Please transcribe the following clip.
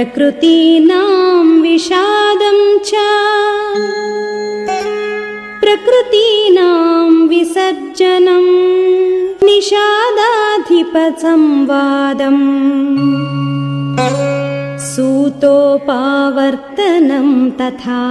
प्रकृतीनां विषादं च। प्रकृतीनां विसर्जनम् निषादाधिपसंवादम् सूतोपावर्तनं तथा।